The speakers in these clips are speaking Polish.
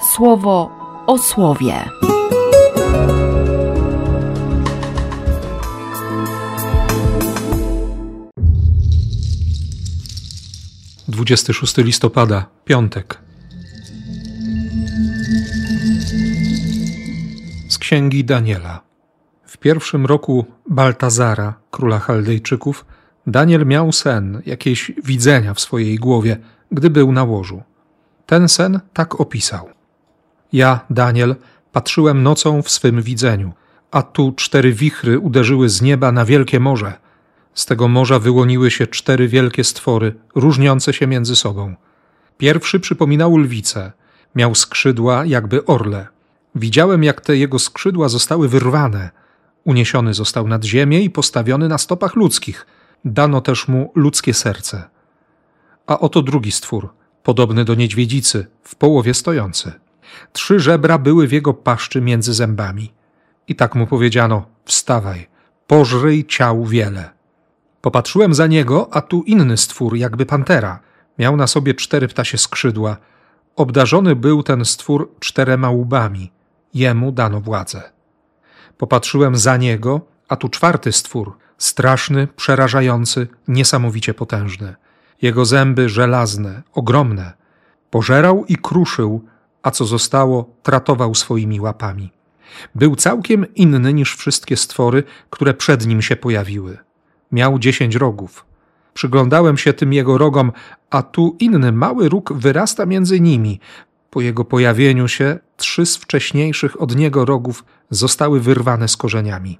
słowo o słowie. Dwudziesty szósty listopada, piątek. Z księgi Daniela. W pierwszym roku Baltazara, króla Chaldejczyków, Daniel miał sen, jakieś widzenia w swojej głowie, gdy był na łożu. Ten sen tak opisał. Ja, Daniel, patrzyłem nocą w swym widzeniu, a tu cztery wichry uderzyły z nieba na wielkie morze. Z tego morza wyłoniły się cztery wielkie stwory, różniące się między sobą. Pierwszy przypominał lwicę, miał skrzydła jakby orle. Widziałem, jak te jego skrzydła zostały wyrwane. Uniesiony został nad ziemię i postawiony na stopach ludzkich. Dano też mu ludzkie serce. A oto drugi stwór, podobny do niedźwiedzicy, w połowie stojący. Trzy żebra były w jego paszczy między zębami. I tak mu powiedziano: Wstawaj, pożryj ciał wiele. Popatrzyłem za niego, a tu inny stwór, jakby pantera. Miał na sobie cztery ptasie skrzydła. Obdarzony był ten stwór czterema łbami. Jemu dano władzę. Popatrzyłem za niego, a tu czwarty stwór, straszny, przerażający, niesamowicie potężny. Jego zęby żelazne, ogromne. Pożerał i kruszył, a co zostało, tratował swoimi łapami. Był całkiem inny niż wszystkie stwory, które przed nim się pojawiły. Miał dziesięć rogów. Przyglądałem się tym jego rogom, a tu inny mały róg wyrasta między nimi. Po jego pojawieniu się trzy z wcześniejszych od niego rogów zostały wyrwane z korzeniami.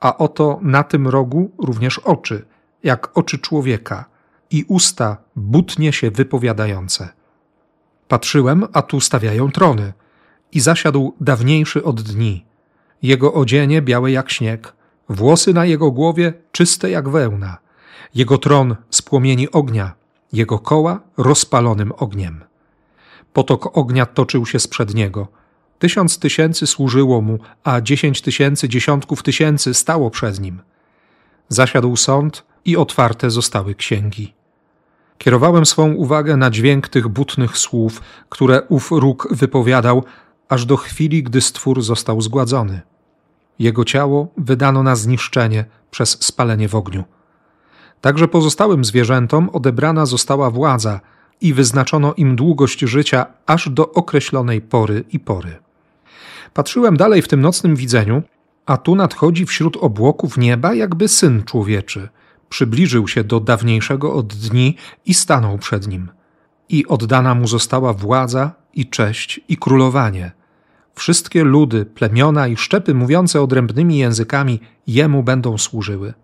A oto na tym rogu również oczy, jak oczy człowieka, i usta butnie się wypowiadające. Patrzyłem, a tu stawiają trony. I zasiadł dawniejszy od dni. Jego odzienie białe jak śnieg, włosy na jego głowie czyste jak wełna. Jego tron z płomieni ognia, jego koła rozpalonym ogniem. Potok ognia toczył się sprzed niego. Tysiąc tysięcy służyło mu, a dziesięć tysięcy dziesiątków tysięcy stało przed nim. Zasiadł sąd i otwarte zostały księgi. Kierowałem swą uwagę na dźwięk tych butnych słów, które ów róg wypowiadał, aż do chwili, gdy stwór został zgładzony. Jego ciało wydano na zniszczenie przez spalenie w ogniu. Także pozostałym zwierzętom odebrana została władza i wyznaczono im długość życia aż do określonej pory i pory. Patrzyłem dalej w tym nocnym widzeniu, a tu nadchodzi wśród obłoków nieba jakby syn człowieczy – przybliżył się do dawniejszego od dni i stanął przed nim. I oddana mu została władza i cześć i królowanie. Wszystkie ludy, plemiona i szczepy mówiące odrębnymi językami jemu będą służyły.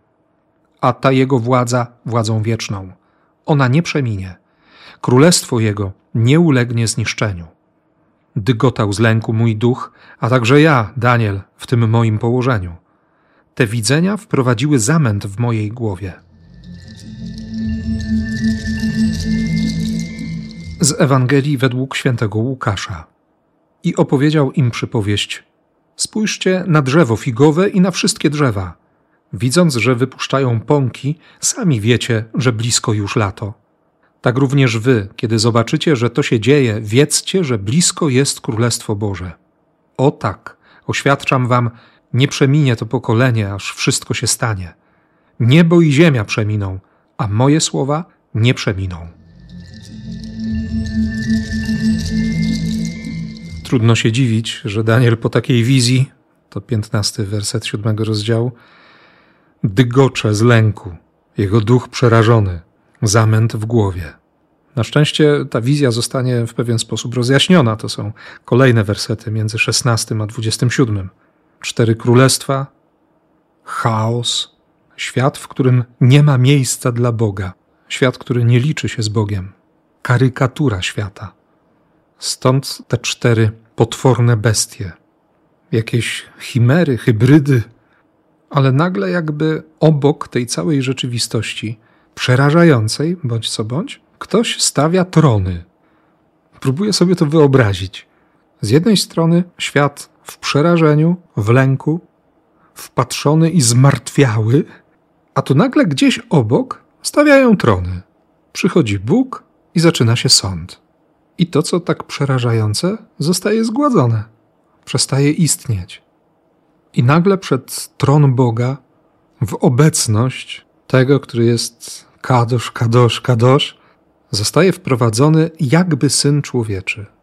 A ta jego władza władzą wieczną. Ona nie przeminie. Królestwo jego nie ulegnie zniszczeniu. Dygotał z lęku mój duch, a także ja, Daniel, w tym moim położeniu. Te widzenia wprowadziły zamęt w mojej głowie. Z Ewangelii według świętego Łukasza. I opowiedział im przypowieść: Spójrzcie na drzewo figowe i na wszystkie drzewa. Widząc, że wypuszczają pąki, sami wiecie, że blisko już lato. Tak również wy, kiedy zobaczycie, że to się dzieje, wiedzcie, że blisko jest Królestwo Boże. O tak, oświadczam wam, nie przeminie to pokolenie, aż wszystko się stanie. Niebo i ziemia przeminą, a moje słowa nie przeminą. Trudno się dziwić, że Daniel po takiej wizji, to piętnasty werset siódmego rozdziału, dygocze z lęku, jego duch przerażony, zamęt w głowie. Na szczęście ta wizja zostanie w pewien sposób rozjaśniona. To są kolejne wersety między 16 a 27 cztery królestwa, chaos, świat, w którym nie ma miejsca dla Boga, świat, który nie liczy się z Bogiem, karykatura świata. Stąd te cztery potworne bestie, jakieś chimery, hybrydy, ale nagle jakby obok tej całej rzeczywistości, przerażającej bądź co bądź, ktoś stawia trony. Próbuję sobie to wyobrazić. Z jednej strony świat w przerażeniu, w lęku, wpatrzony i zmartwiały, a tu nagle gdzieś obok stawiają trony. Przychodzi Bóg i zaczyna się sąd. I to, co tak przerażające, zostaje zgładzone, przestaje istnieć. I nagle przed tron Boga, w obecność tego, który jest kadosz, kadosz, kadosz, zostaje wprowadzony jakby syn człowieczy.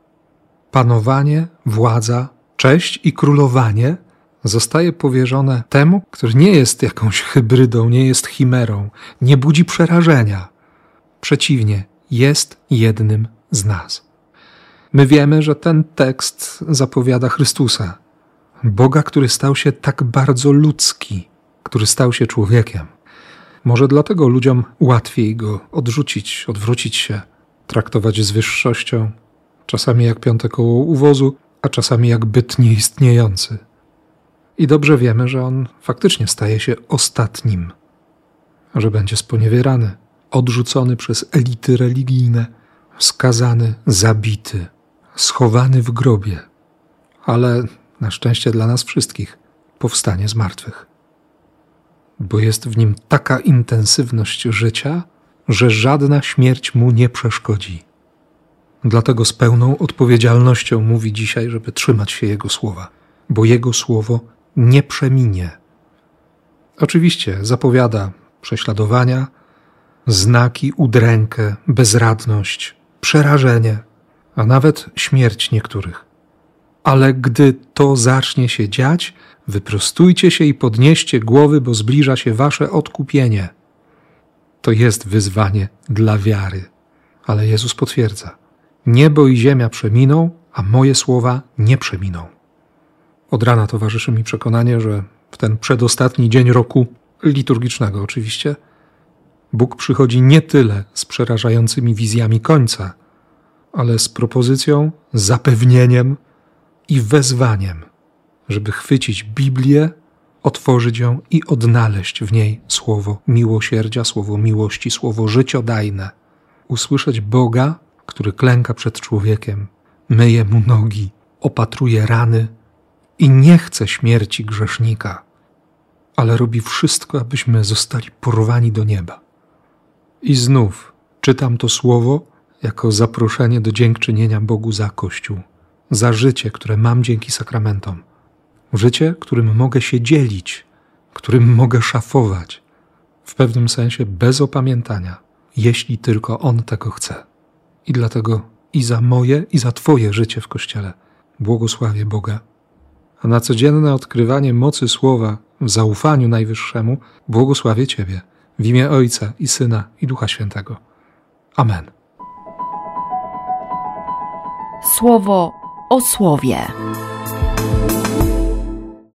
Panowanie, władza, cześć i królowanie zostaje powierzone temu, który nie jest jakąś hybrydą, nie jest chimerą, nie budzi przerażenia. Przeciwnie, jest jednym z nas. My wiemy, że ten tekst zapowiada Chrystusa, Boga, który stał się tak bardzo ludzki, który stał się człowiekiem. Może dlatego ludziom łatwiej go odrzucić, odwrócić się, traktować z wyższością, czasami jak piąte koło uwozu, a czasami jak byt nieistniejący. I dobrze wiemy, że on faktycznie staje się ostatnim, że będzie sponiewierany, odrzucony przez elity religijne, skazany, zabity, schowany w grobie, ale na szczęście dla nas wszystkich powstanie z martwych. Bo jest w nim taka intensywność życia, że żadna śmierć mu nie przeszkodzi. Dlatego z pełną odpowiedzialnością mówi dzisiaj, żeby trzymać się Jego słowa, bo Jego słowo nie przeminie. Oczywiście zapowiada prześladowania, znaki, udrękę, bezradność, przerażenie, a nawet śmierć niektórych. Ale gdy to zacznie się dziać, wyprostujcie się i podnieście głowy, bo zbliża się wasze odkupienie. To jest wyzwanie dla wiary. Ale Jezus potwierdza: Niebo i ziemia przeminą, a moje słowa nie przeminą. Od rana towarzyszy mi przekonanie, że w ten przedostatni dzień roku, liturgicznego oczywiście, Bóg przychodzi nie tyle z przerażającymi wizjami końca, ale z propozycją, zapewnieniem i wezwaniem, żeby chwycić Biblię, otworzyć ją i odnaleźć w niej słowo miłosierdzia, słowo miłości, słowo życiodajne. Usłyszeć Boga, który klęka przed człowiekiem, myje mu nogi, opatruje rany i nie chce śmierci grzesznika, ale robi wszystko, abyśmy zostali porwani do nieba. I znów czytam to słowo jako zaproszenie do dziękczynienia Bogu za Kościół, za życie, które mam dzięki sakramentom, życie, którym mogę się dzielić, którym mogę szafować, w pewnym sensie bez opamiętania, jeśli tylko On tego chce. I dlatego i za moje, i za Twoje życie w Kościele błogosławię Boga. A na codzienne odkrywanie mocy Słowa w zaufaniu Najwyższemu błogosławię Ciebie w imię Ojca i Syna i Ducha Świętego. Amen. Słowo o słowie.